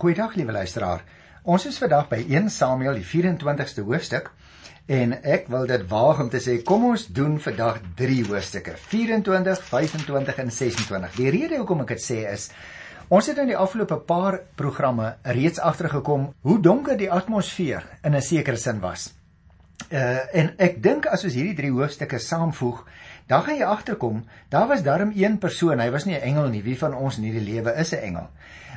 Goeiedag liewe luisteraar. Ons is vandag by 1 Samuel die 24ste hoofstuk en ek wil dit waag om te sê kom ons doen vandag 3 hoofstukke 24, 25 en 26. Die rede hoekom ek dit sê is ons het in die afgelope paar programme reeds agtergekom hoe donker die atmosfeer in 'n sekere sin was. Uh en ek dink as ons hierdie 3 hoofstukke saamvoeg, dan gaan jy agterkom, daar was darm een persoon, hy was nie 'n engel nie, wie van ons in hierdie lewe is 'n engel?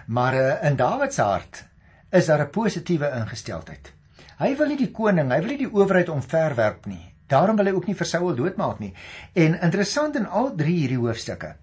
Maar uh, in Dawid se hart is daar 'n positiewe ingesteldheid. Hy wil nie die koning, hy wil nie die owerheid omverwerp nie. Daarom wil hy ook nie vir Saul doodmaak nie. En interessant in al drie hierdie hoofstukke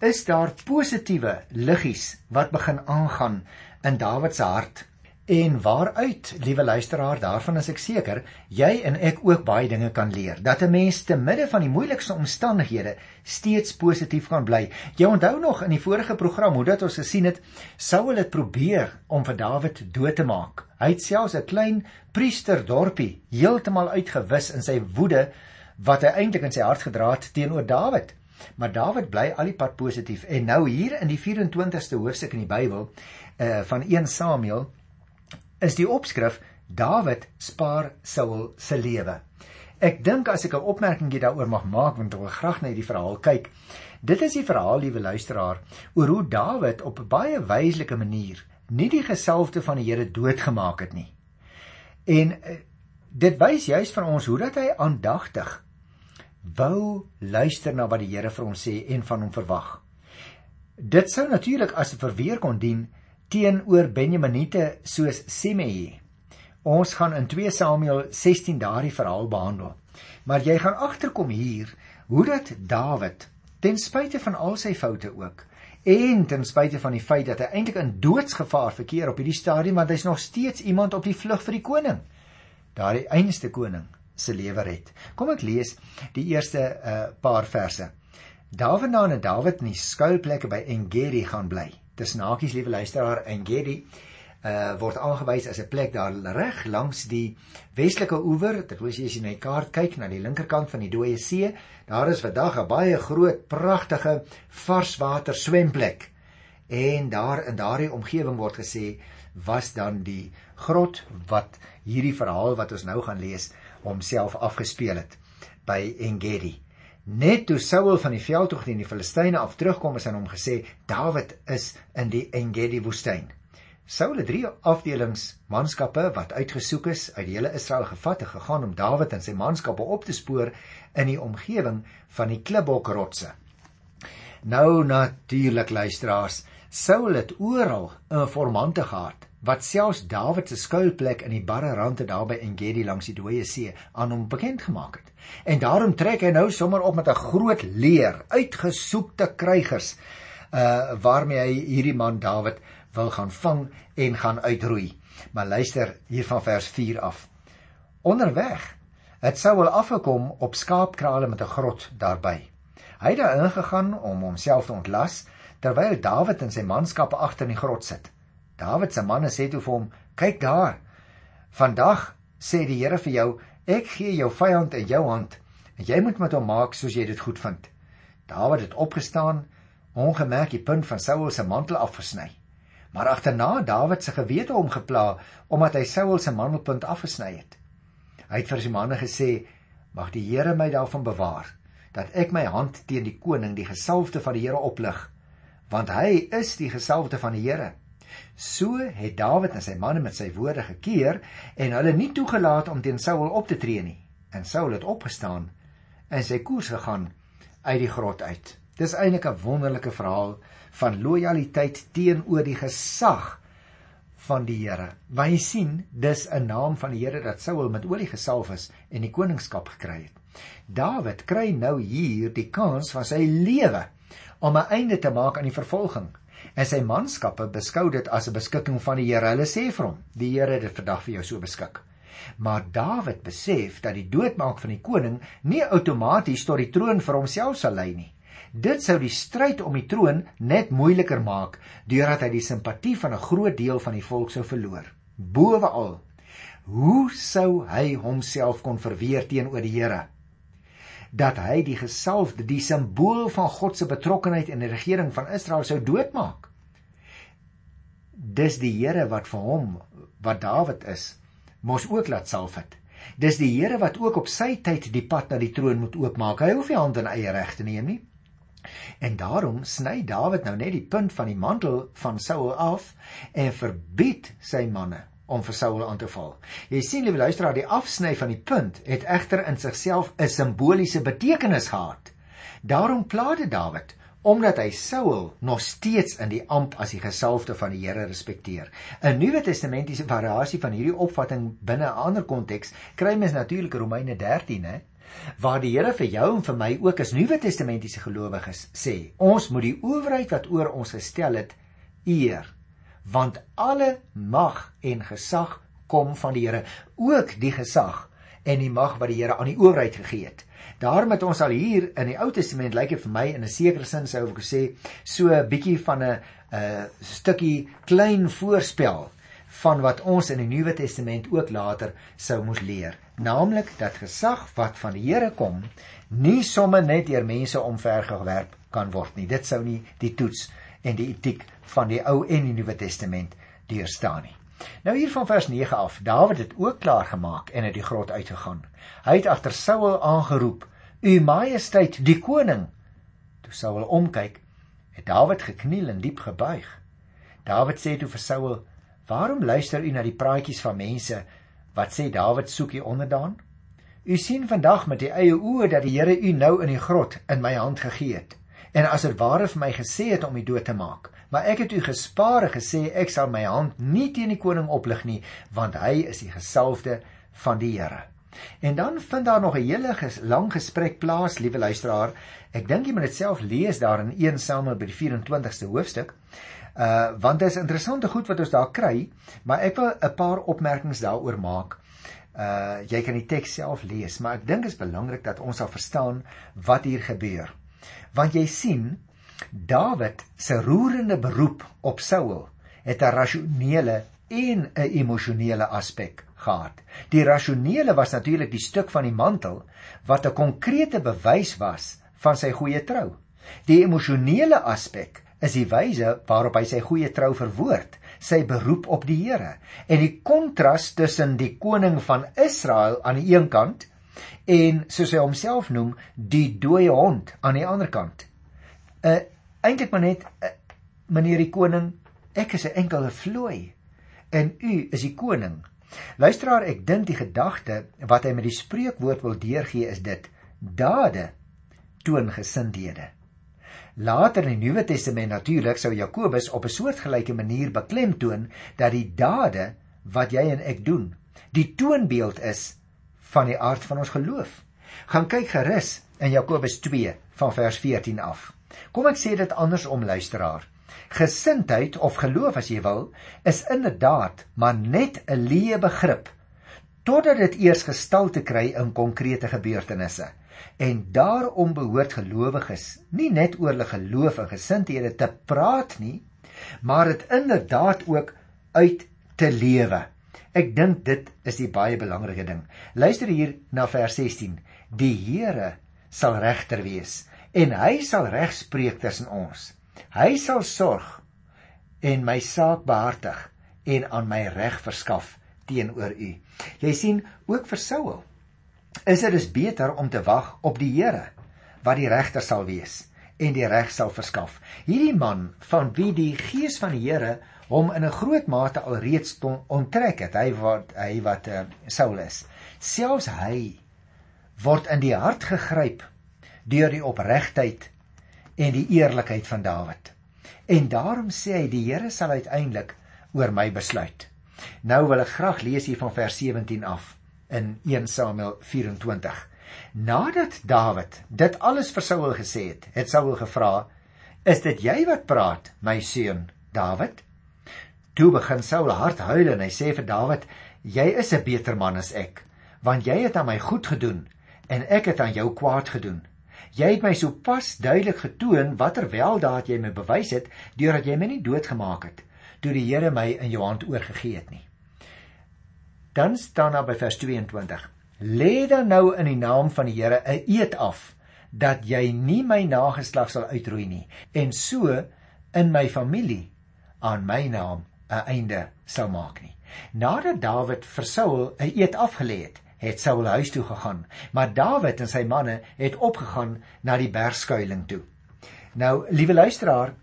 is daar positiewe liggies wat begin aangaan in Dawid se hart En waaruit, liewe luisteraar, daarvan is ek seker, jy en ek ook baie dinge kan leer. Dat 'n mens te midde van die moeilikste omstandighede steeds positief kan bly. Jy onthou nog in die vorige program hoe dat ons gesien het, Saul het probeer om vir Dawid dood te maak. Hy het selfs 'n klein priesterdorpie heeltemal uitgewis in sy woede wat hy eintlik in sy hart gedra het teenoor Dawid. Maar Dawid bly al die pad positief. En nou hier in die 24ste hoofstuk in die Bybel, uh van 1 Samuel is die opskrif Dawid spaar Saul se lewe. Ek dink as ek 'n opmerkingie daaroor mag maak want ek wil graag na hierdie verhaal kyk. Dit is die verhaal, liewe luisteraar, oor hoe Dawid op 'n baie wyslike manier nie die gesalfde van die Here doodgemaak het nie. En eh, dit wys juis vir ons hoe dat hy aandagtig wou luister na wat die Here vir hom sê en van hom verwag. Dit sou natuurlik as 'n verweer kon dien teenoor Benjaminite soos Simei. Ons gaan in 2 Samuel 16 daardie verhaal behandel. Maar jy gaan agterkom hier hoe dat Dawid ten spyte van al sy foute ook en ten spyte van die feit dat hy eintlik in doodsgevaar verkeer op hierdie stadium want hy's nog steeds iemand op die vlug vir die koning. Daardie einste koning se lewe red. Kom ek lees die eerste uh, paar verse. Dawid na en Dawid in die skuilplekke by Engedi gaan bly tussen hakies liewe luisteraar en Gedi uh word aangewys as 'n plek daar reg langs die westelike oewer. Dit wys jy as jy na die kaart kyk na die linkerkant van die Dooie See, daar is vandag 'n baie groot, pragtige varswater swemplek. En daar in daardie omgewing word gesê was dan die grot wat hierdie verhaal wat ons nou gaan lees homself afgespeel het by Engedi. Net toe Saul van die veldtog teen die Filistyne af terugkom, is aan hom gesê Dawid is in die Engedi woestyn. Saul het drie afdelings manskappe wat uitgesoek is uit die hele Israel gevat en gegaan om Dawid en sy manskappe op te spoor in die omgewing van die Klibbokrotse. Nou natuurlik luisteraars, Saul het oral 'n formante gehad wat selfs Dawid se skuilplek in die barre rande daar by Engedi langs die dooie see aan hom bekend gemaak het. En daarom trek hy nou sommer op met 'n groot leer, uitgesoekte krygers, uh waarmee hy hierdie man Dawid wil gaan vang en gaan uitroei. Maar luister hier van vers 4 af. Onderweg het Saul afgekom op skaapkrale met 'n grot daarby. Hy het daar ingegaan om homself te ontlas terwyl Dawid en sy manskappe agter in die grot sit. Dawid se manne sê toe vir hom: "Kyk daar. Vandag sê die Here vir jou, ek gee jou vyand in jou hand en jy moet met hom maak soos jy dit goed vind." Dawid het opgestaan, ongemerk die punt van Saul se mantel afgesny. Maar agterna Dawid se gewete hom gepla omdat hy Saul se mantelpunt afgesny het. Hy het vir sy manne gesê: "Mag die Here my daarvan bewaar dat ek my hand teen die koning, die gesalfde van die Here oplig, want hy is die gesalfde van die Here." So het Dawid en sy manne met sy woorde gekeer en hulle nie toegelaat om teen Saul op te tree nie. En Saul het opgestaan en sy koers gegaan uit die grot uit. Dis eintlik 'n wonderlike verhaal van lojaliteit teenoor die gesag van die Here. Want jy sien, dis 'n naam van die Here dat Saul met olie gesalf is en die koningskap gekry het. Dawid kry nou hier die kans van sy lewe om 'n einde te maak aan die vervolging en sy manskappe beskou dit as 'n beskikking van die Here. Hulle sê vir hom: "Die Here het dit vandag vir jou so beskik." Maar Dawid besef dat die doodmaak van die koning nie outomaties tot die troon vir homself sal lei nie. Dit sou die stryd om die troon net moeiliker maak deurdat hy die simpatie van 'n groot deel van die volk sou verloor. Boweal, hoe sou hy homself kon verweer teenoor die Here? Dat hy die gesalfde, die simbool van God se betrokkeheid in die regering van Israel sou doodmaak. dis die Here wat vir hom wat Dawid is mos ook laat salf het. Dis die Here wat ook op sy tyd die pad na die troon moet oopmaak. Hy hoef nie hand in eie reg te neem nie. En daarom sny Dawid nou net die punt van die mantel van Saul af en verbied sy manne om vir Saul aan te val. Jy sien liewe luisteraar, die afsny van die punt het egter in sigself 'n simboliese betekenis gehad. Daarom pla dit Dawid omdat hy Saul nog steeds in die amp as die gesalfde van die Here respekteer. 'n Nuwe Testamentiese variasie van hierdie opvatting binne 'n ander konteks kry mens natuurlik Romeine 13, hè, waar die Here vir jou en vir my ook as Nuwe Testamentiese gelowiges sê, ons moet die owerheid wat oor ons gestel het eer want alle mag en gesag kom van die Here, ook die gesag en die mag wat die Here aan die owerheid gegee het. Daarom het ons al hier in die Ou Testament lyk dit vir my in 'n sekere sin sou ek sê so 'n bietjie van 'n 'n stukkie klein voorspel van wat ons in die Nuwe Testament ook later sou moes leer, naamlik dat gesag wat van die Here kom, nie sommer net deur mense omvergewerp kan word nie. Dit sou nie die toets en die etiek van die Ou en die Nuwe Testament deurstaan nie. Nou hier van vers 9 af. Dawid het ook klaar gemaak en uit die grot uitgegaan. Hy het agter Saul aangeroep: "U Majesteit, die koning." Toe Saul omkyk, het Dawid gekniel en diep gebuig. Dawid sê toe vir Saul: "Waarom luister u na die praatjies van mense wat sê Dawid soek u onderdaan? U sien vandag met u eie oë dat die Here u nou in die grot in my hand gegee het en as dit ware vir my gesê het om u dood te maak." Maar ek het u gespaar en gesê ek sal my hand nie teen die koning oplig nie, want hy is die gesalfde van die Here. En dan vind daar nog 'n hele ges, lang gesprek plaas, liewe luisteraar. Ek dink jy moet dit self lees daar in 1 Samuel by die 24ste hoofstuk. Uh want dit is interessante goed wat ons daar kry, maar ek wil 'n paar opmerkings daaroor maak. Uh jy kan die teks self lees, maar ek dink dit is belangrik dat ons sal verstaan wat hier gebeur. Want jy sien, Dawid se roerende beroep op Saul het 'n rasionele en 'n emosionele aspek gehad. Die rasionele was natuurlik die stuk van die mantel wat 'n konkrete bewys was van sy goeie trou. Die emosionele aspek is die wyse waarop hy sy goeie trou verwoord, sy beroep op die Here en die kontras tussen die koning van Israel aan die een kant en soos hy homself noem, die dooie hond aan die ander kant. uh, eintlik maar net uh, meneer die koning, ek is 'n enkele vlooi en u is die koning. Luisteraar, ek dink die gedagte wat hy met die spreekwoord wil deurgee is dit: dade toon gesindhede. Later in die Nuwe Testament natuurlik sou Jakobus op 'n soortgelyke manier beklemtoon dat die dade wat jy en ek doen, die toonbeeld is van die aard van ons geloof. Gaan kyk gerus in Jakobus 2 van vers 14 af. Kom ek sê dit andersom luisteraar. Gesindheid of geloof as jy wil, is inderdaad maar net 'n leë begrip totdat dit eers gestalte kry in konkrete gebeurtenisse. En daarom behoort gelowiges nie net oor hulle geloof en gesindhede te praat nie, maar dit inderdaad ook uit te lewe. Ek dink dit is die baie belangrike ding. Luister hier na vers 16. Die Here sal regter wees en hy sal reg spreek tussen ons. Hy sal sorg en my saak behartig en aan my reg verskaf teenoor u. Jy sien ook vir Saul is dit dus beter om te wag op die Here wat die regter sal wees en die reg sal verskaf. Hierdie man van wie die gees van die Here hom in 'n groot mate alreeds onttrek het, hy wat hy wat uh, Saul is. Selfs hy word in die hart gegryp deur die opregtheid en die eerlikheid van Dawid. En daarom sê hy die Here sal uiteindelik oor my besluit. Nou wil ek graag lees hier van vers 17 af in 1 Samuel 24. Nadat Dawid dit alles vir Saul gesê het, het Saul gevra: "Is dit jy wat praat, my seun Dawid?" Toe begin Saul hard huil en hy sê vir Dawid: "Jy is 'n beter man as ek, want jy het aan my goed gedoen en ek het aan jou kwaad gedoen." Jy het my sopas duidelik getoon watter weldaad jy my bewys het deurdat jy my nie doodgemaak het toe die Here my in jou hand oorgegee het nie. Dan staan daar by vers 22: Lê dan nou in die naam van die Here 'n eed af dat jy nie my nageslag sal uitroei nie en so in my familie aan my naam 'n einde sou maak nie. Nadat Dawid vir Saul 'n eed afgelê het, het Saul huis toe gegaan, maar Dawid en sy manne het opgegaan na die bergskuiling toe. Nou, liewe luisteraar,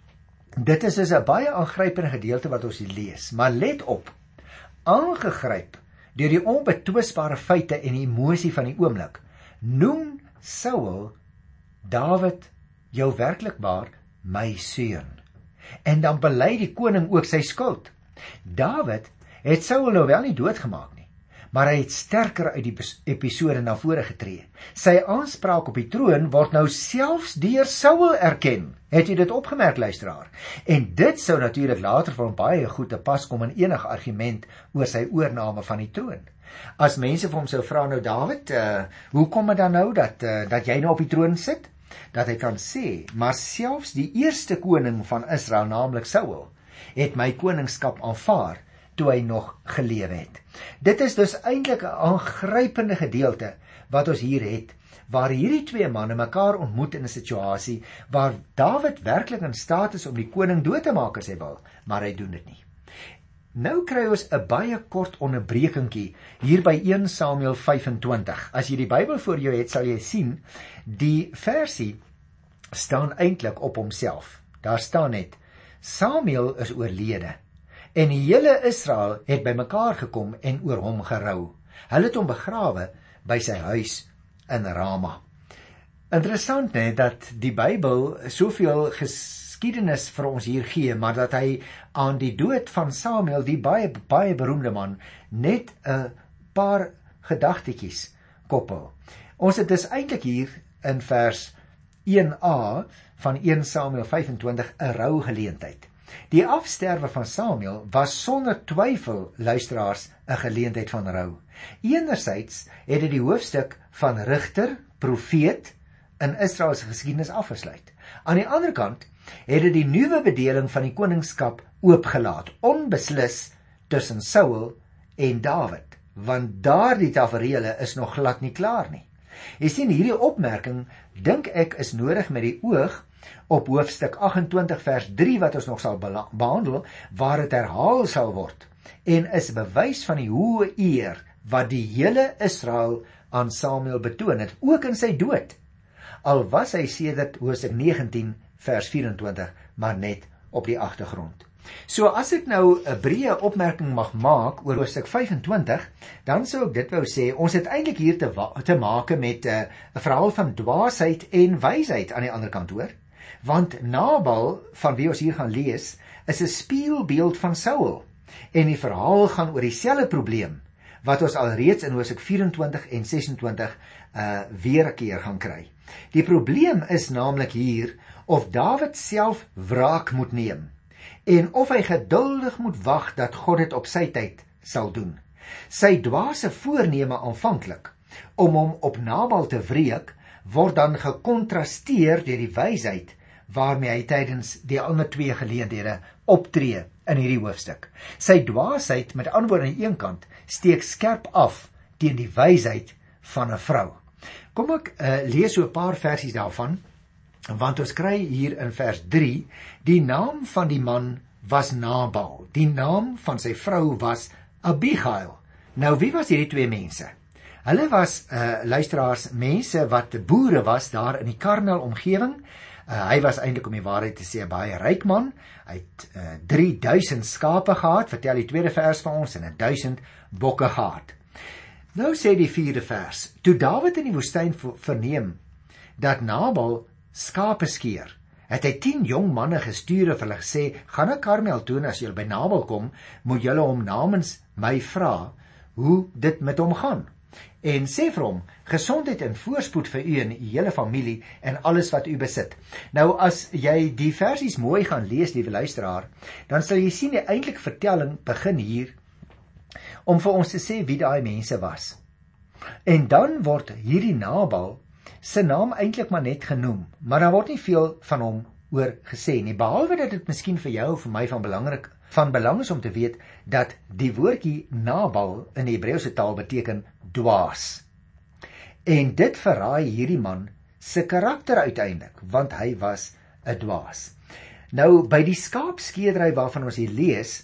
dit is dus 'n baie aangrypende gedeelte wat ons hier lees, maar let op. Aangegryp deur die onbetwisbare feite en emosie van die oomblik, noem Saul Dawid jou werklikbaar my seun. En dan bely die koning ook sy skuld. Dawid het Saul nou wel nie doodgemaak nie, maar hy het sterker uit die episode na vore getree. Sy aanspraak op die troon word nou selfs deur Saul erken. Het jy dit opgemerk luisteraar? En dit sou natuurlik later hom baie goed te pas kom in enige argument oor sy oorneem van die troon. As mense vir hom sou vra nou Dawid, uh, hoe kom dit dan nou dat uh, dat jy nou op die troon sit? Dat hy kan sê, maar selfs die eerste koning van Israel, naamlik Saul, het my koningskap aanvaar toe hy nog gelewe het. Dit is dus eintlik 'n aangrypende gedeelte wat ons hier het waar hierdie twee manne mekaar ontmoet in 'n situasie waar Dawid werklik in staat is om die koning dood te maak as hy wil, maar hy doen dit nie. Nou kry ons 'n baie kort onderbrekingkie hier by 1 Samuel 25. As jy die Bybel voor jou het, sal jy sien die versie staan eintlik op homself. Daar staan net Samuel is oorlede en die hele Israel het bymekaar gekom en oor hom gerou. Hulle het hom begrawe by sy huis in Rama. Interessant net dat die Bybel soveel geskiedenis vir ons hier gee, maar dat hy aan die dood van Samuel, die baie baie beroemde man, net 'n paar gedagtetjies koppel. Ons het dus eintlik hier in vers 1a van 1 Samuel 25 'n rou geleentheid. Die afsterwe van Samuel was sonder twyfel luisteraars 'n geleentheid van rou. Enerzijds het dit die hoofstuk van rigter, profeet in Israel se geskiedenis afgesluit. Aan die ander kant het dit die nuwe bedeling van die koningskap oopgelaat, onbeslis tussen Saul en Dawid, want daardie taferele is nog glad nie klaar nie. Jy sien hierdie opmerking dink ek is nodig met die oog op hoofstuk 28 vers 3 wat ons nog sal behandel waar dit herhaal sal word en is bewys van die hoë eer wat die hele Israel aan Samuel betoon het ook in sy dood. Al was hy sedert hoofstuk 19 vers 24 maar net op die agtergrond So as ek nou 'n breë opmerking mag maak oor hoofstuk 25, dan sou ek dit wou sê, ons het eintlik hier te te make met eh, 'n uh, verhaal van dwaasheid en wysheid aan die ander kant hoor want Nabal van wie ons hier gaan lees is 'n spieelbeeld van Saul en die verhaal gaan oor dieselfde probleem wat ons alreeds in Hosea 24 en 26 uh weer 'n keer gaan kry. Die probleem is naamlik hier of Dawid self wraak moet neem en of hy geduldig moet wag dat God dit op sy tyd sal doen. Sy dwaase voorneme aanvanklik om hom op Nabal te wreek word dan gekontrasteer deur die wysheid waarmee hy tydens die ander twee geleenthede optree in hierdie hoofstuk. Sy dwaasheid met antwoorde aan die een kant steek skerp af teen die wysheid van 'n vrou. Kom ek uh, lees so 'n paar versies daarvan want ons kry hier in vers 3 die naam van die man was Nabal. Die naam van sy vrou was Abigail. Nou wie was hierdie twee mense? Hulle was uh luisteraars mense wat boere was daar in die Karmel omgewing. Uh, hy was eintlik om die waarheid te sê 'n baie ryk man. Hy het uh, 3000 skape gehad, vertel die tweede vers vir ons en 1000 bokke gehad. Nou sê die vierde vers: Toe Dawid in die woestyn verneem dat Nabal skape skeer, het hy 10 jong manne gestuur en hulle gesê: "Gaan na Karmel toe en as julle by Nabal kom, moet julle hom namens my vra hoe dit met hom gaan." En sê vir hom gesondheid en voorspoed vir u en u hele familie en alles wat u besit. Nou as jy die versies mooi gaan lees, liewe luisteraar, dan sal jy sien die eintlike vertelling begin hier om vir ons te sê wie daai mense was. En dan word hierdie Nabal se naam eintlik maar net genoem, maar daar word nie veel van hom oor gesê nie behalwe dat dit miskien vir jou of vir my van belangrik van belang is om te weet dat die woordjie Nabal in die Hebreëse taal beteken dwaas. En dit verraai hierdie man se karakter uiteindelik, want hy was 'n dwaas. Nou by die skaapskeerdery waarvan ons hier lees,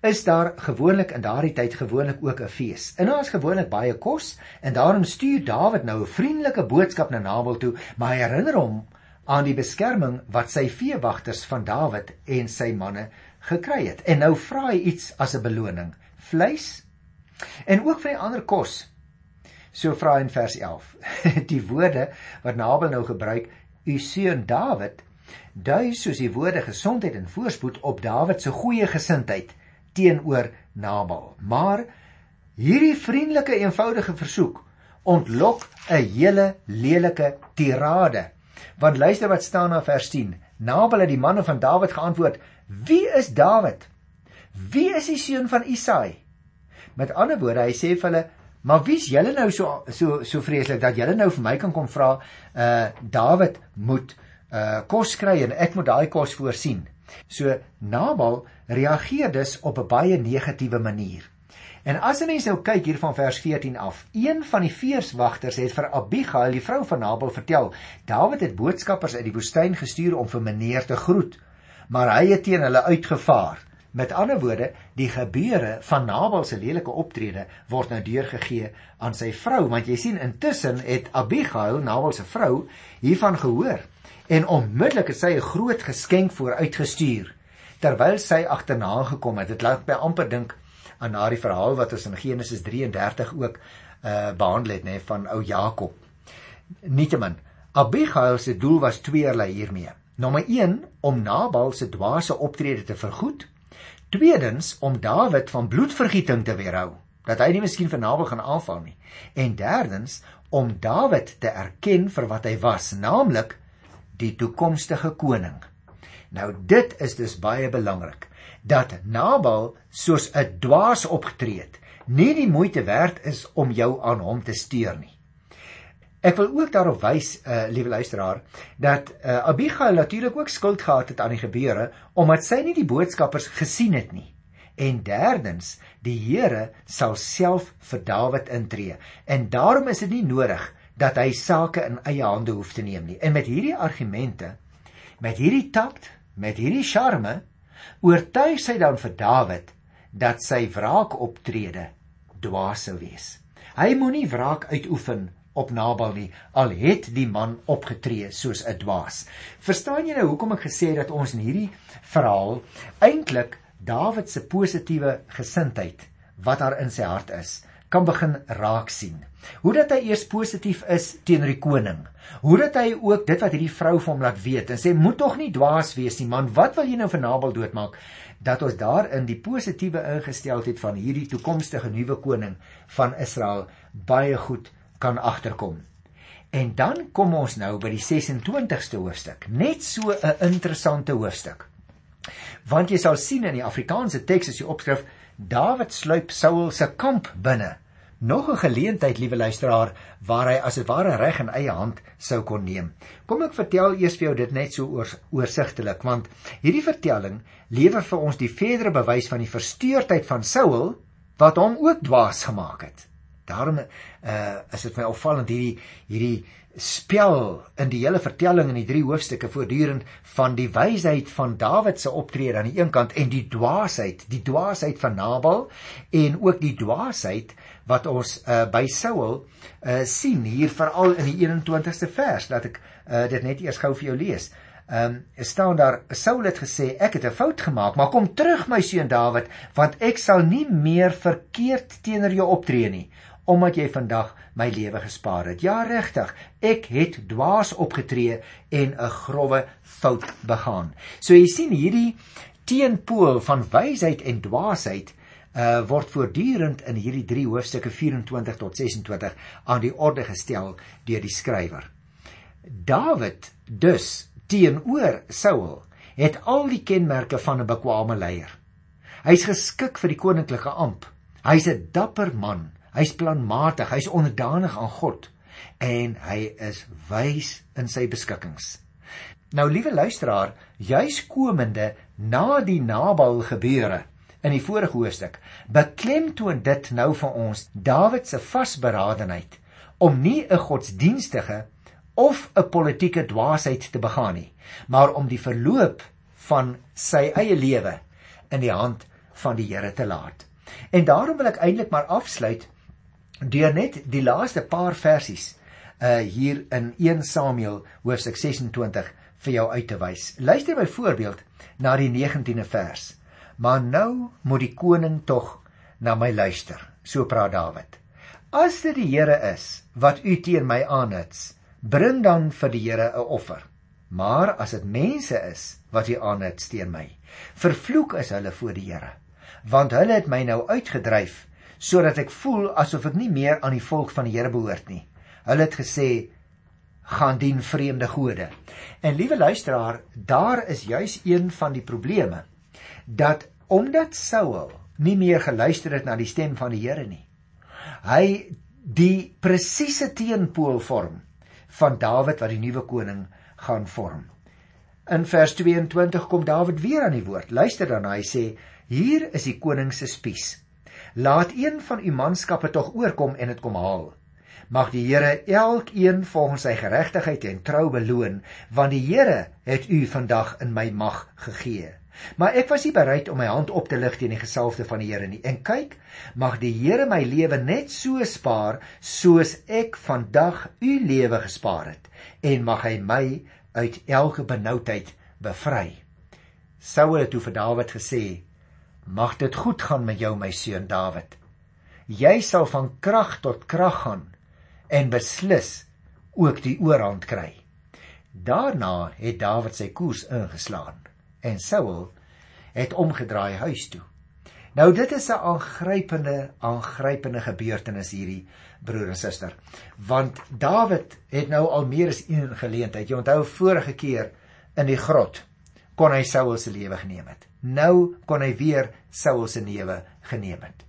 is daar gewoonlik in daardie tyd gewoonlik ook 'n fees. En daar is gewoonlik baie kos en daarom stuur Dawid nou 'n vriendelike boodskap na Nabal toe, maar hy herinner hom aan die beskerming wat sy veewagters van Dawid en sy manne gekry het. En nou vra hy iets as 'n beloning: vleis en ook van die ander kos. So vra in vers 11. die woorde wat Nabal nou gebruik, u seun Dawid, dui soos die woorde gesondheid en voorspoed op Dawid se goeie gesindheid teenoor Nabal. Maar hierdie vriendelike eenvoudige versoek ontlok 'n hele lelike tirade. Want luister wat staan na vers 10. Nabal het die manne van Dawid geantwoord: "Wie is Dawid? Wie is die seun van Isaai?" Met ander woorde, hy sê vir hulle: "Maar wie's julle nou so so so vreeslik dat julle nou vir my kan kom vra, uh Dawid moet uh kos kry en ek moet daai kos voorsien?" So Nabal reageer dus op 'n baie negatiewe manier. En as 'n mens nou kyk hier van vers 14 af, een van die veerswagters het vir Abigail, die vrou van Nabal, vertel: "Dawid het boodskappers uit die woestyn gestuur om vir meneer te groet, maar hy het teen hulle uitgevaar." Met ander woorde, die gebeure van Nabal se lelike optrede word nou deurgegee aan sy vrou, want jy sien intussen het Abigail, Nabal se vrou, hiervan gehoor en onmiddellik het sy 'n groot geskenk vooruitgestuur terwyl sy agterna gekom het. Dit laat my amper dink aan daardie verhaal wat ons in Genesis 33 ook uh behandel het nê nee, van ou Jakob. Nietemin, Abigail se doel was tweeërlei hiermee. Nommer 1 om Nabal se dwaase optrede te vergoed. Tweedens om Dawid van bloedvergieting te weerhou dat hy nie miskien vir Nabal gaan aanval nie. En derdens om Dawid te erken vir wat hy was, naamlik die toekomstige koning. Nou dit is dus baie belangrik dat Nabal soos 'n dwaas opgetree het, nie die moeite werd is om jou aan hom te steur nie. Ek wil ook daarop wys, uh, liewe luisteraar, dat uh, Abigail natuurlik ook skuld gehad het aan die gebeure omdat sy nie die boodskappers gesien het nie. En derdens, die Here sal self vir Dawid intree en daarom is dit nie nodig dat hy sake in eie hande hoef te neem nie. En met hierdie argumente, met hierdie takt, met hierdie charme, oortuig sy dan vir Dawid dat sy wraakoptrede dwaas sou wees. Hy moenie wraak uitoefen op Nabal nie, al het die man opgetree soos 'n dwaas. Verstaan jy nou hoekom ek gesê het dat ons in hierdie verhaal eintlik Dawid se positiewe gesindheid wat daar in sy hart is, kan begin raak sien. Hoe dat hy eers positief is teenoor die koning. Hoe dat hy ook dit wat hierdie vrou vir hom laat weet en sê moet tog nie dwaas wees nie man, wat wil jy nou vir Nabal doodmaak? Dat ons daarin die positiewe ingesteldheid van hierdie toekomstige nuwe koning van Israel baie goed kan agterkom. En dan kom ons nou by die 26ste hoofstuk. Net so 'n interessante hoofstuk. Want jy sal sien in die Afrikaanse teks as jy opskrif Dawid sluip Saul se kamp binne. Nog 'n geleentheid, liewe luisteraar, waar hy as dit ware reg in eie hand sou kon neem. Kom ek vertel eers vir jou dit net so oor, oorsigtelik, want hierdie vertelling lewer vir ons die verdere bewys van die versteurdheid van Saul wat hom ook dwaas gemaak het. Daarom uh is dit my opvallend hierdie hierdie spel in die hele vertelling in die drie hoofstukke voortdurend van die wysheid van Dawid se optrede aan die een kant en die dwaasheid, die dwaasheid van Nabal en ook die dwaasheid wat ons uh, by Saul uh, sien hier veral in die 21ste vers dat ek uh, dit net eers gou vir jou lees. Ehm um, staan daar Saul het gesê ek het 'n fout gemaak, maar kom terug my seun Dawid, want ek sal nie meer verkeerd teenoor jou optree nie omdat jy vandag my lewe gespaar het. Ja, regtig, ek het dwaas opgetree en 'n grouwe fout begaan. So jy sien hierdie teenpool van wysheid en dwaasheid uh word voortdurend in hierdie 3 hoofstukke 24 tot 26 aan die orde gestel deur die skrywer. Dawid dus teenoor Saul het al die kenmerke van 'n bekwame leier. Hy's geskik vir die koninklike amp. Hy's 'n dapper man. Hy's planmatig, hy's onderdanig aan God en hy is wys in sy beskikkings. Nou liewe luisteraar, juis komende na die Nabal gebeure in die vorige hoofstuk, beklemtoon dit nou vir ons Dawid se vasberadenheid om nie 'n godsdienstige of 'n politieke dwaasheid te begaan nie, maar om die verloop van sy eie lewe in die hand van die Here te laat. En daarom wil ek eintlik maar afsluit deur net die laaste paar versies uh hier in 1 Samuel hoofstuk 26 vir jou uit te wys. Luister byvoorbeeld na die 19de vers. Maar nou moet die koning tog na my luister, so praat Dawid. As dit die Here is wat u teen my aanhits, bring dan vir die Here 'n offer. Maar as dit mense is wat u aanhits teen my, vervloek is hulle voor die Here, want hulle het my nou uitgedryf sodat ek voel asof ek nie meer aan die volk van die Here behoort nie. Hulle het gesê gaan dien vreemde gode. En liewe luisteraar, daar is juis een van die probleme dat omdat Saul nie meer geluister het na die stem van die Here nie, hy die presiese teenpool vorm van Dawid wat die nuwe koning gaan vorm. In vers 22 kom Dawid weer aan die woord. Luister dan, hy sê: "Hier is die koning se spies. Laat een van u manskappe tog oorkom en dit kom haal." Mag die Here elkeen volgens sy geregtigheid en trou beloon, want die Here het u vandag in my mag gegee. Maar ek was nie bereid om my hand op te lig teen die gesalfde van die Here nie. En kyk, mag die Here my lewe net so spaar soos ek vandag u lewe gespaar het en mag hy my uit elke benoudheid bevry. Saul het toe vir Dawid gesê: "Mag dit goed gaan met jou my seun Dawid. Jy sal van krag tot krag gaan en beslis ook die oorhand kry. Daarna het Dawid sy koers ingeslaan en Saul het omgedraai huis toe. Nou dit is 'n aangrypende aangrypende gebeurtenis hierdie broer en suster. Want Dawid het nou al meer as een geleentheid. Jy onthou vorige keer in die grot kon hy Saul se lewe geneem het. Nou kon hy weer Saul se lewe geneem het.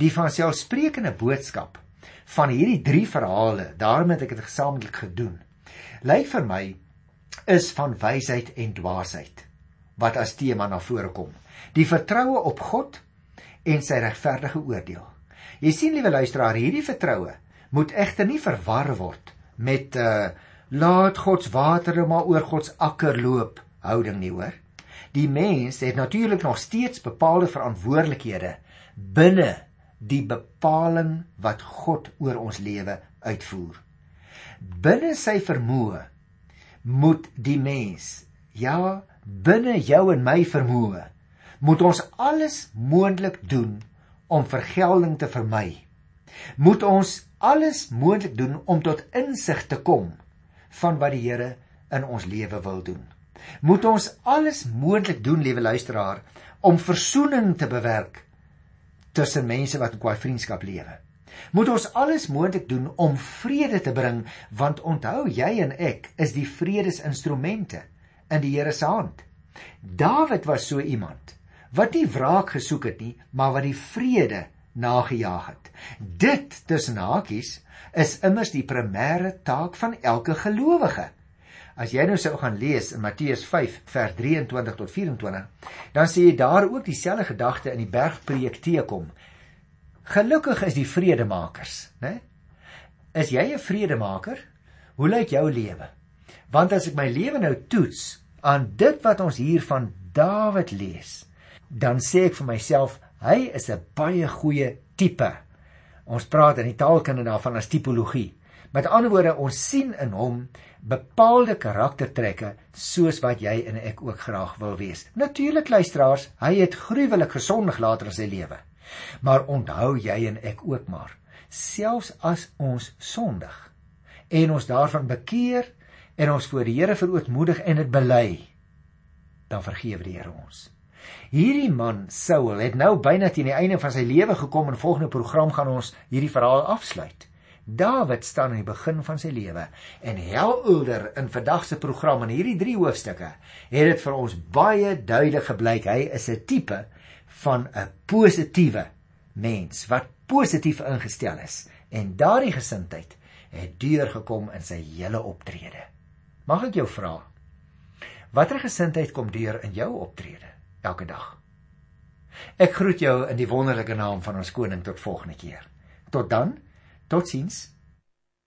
Die van selfsprekende boodskap van hierdie drie verhale, daarom het ek dit gesamentlik gedoen. Lyk vir my is van wysheid en dwaasheid wat as tema na vore kom. Die vertroue op God en sy regverdige oordeel. Jy sien liewe luisteraar, hierdie vertroue moet egter nie verwar word met uh laat God se water maar oor God se akker loop houding nie hoor. Die mens het natuurlik nog steeds bepaalde verantwoordelikhede binne die bepaling wat God oor ons lewe uitvoer. Binne sy vermoë moet die mens, ja, binne jou en my vermoë, moet ons alles moontlik doen om vergelding te vermy. Moet ons alles moontlik doen om tot insig te kom van wat die Here in ons lewe wil doen. Moet ons alles moontlik doen, liewe luisteraar, om verzoening te bewerk tussen mense wat in kwaai vriendskap lewe. Moet ons alles moontlik doen om vrede te bring, want onthou jy en ek is die vredesinstrumente in die Here se hand. Dawid was so iemand wat nie wraak gesoek het nie, maar wat die vrede nagejaag het. Dit tussen hakies is immers die primêre taak van elke gelowige. As jy nou sou gaan lees in Matteus 5 vers 23 tot 24, dan sien jy daar ook dieselfde gedagte in die bergpreek teekom. Gelukkig is die vredemakers, né? Is jy 'n vredemaker? Hoe lyk jou lewe? Want as ek my lewe nou toets aan dit wat ons hier van Dawid lees, dan sê ek vir myself, hy is 'n baie goeie tipe. Ons praat in die taalkunde daarvan as tipologie. Met ander woorde, ons sien in hom bepaalde karaktertrekke soos wat jy en ek ook graag wil wees. Natuurlik luisteraars, hy het gruwelik gesondig later in sy lewe. Maar onthou jy en ek ook maar, selfs as ons sondig en ons daarvan bekeer en ons voor die Here verootmoedig en dit bely, dan vergewe die Here ons. Hierdie man Saul het nou byna teen die einde van sy lewe gekom en volgende program gaan ons hierdie verhaal afsluit. Dawid staan aan die begin van sy lewe en Helder in vandag se program in hierdie drie hoofstukke het dit vir ons baie duidelik gebleik hy is 'n tipe van 'n positiewe mens wat positief ingestel is en daardie gesindheid het deurgekom in sy hele optrede. Mag ek jou vra watter gesindheid kom deur in jou optrede elke dag? Ek groet jou in die wonderlike naam van ons koning tot volgende keer. Tot dan Totins,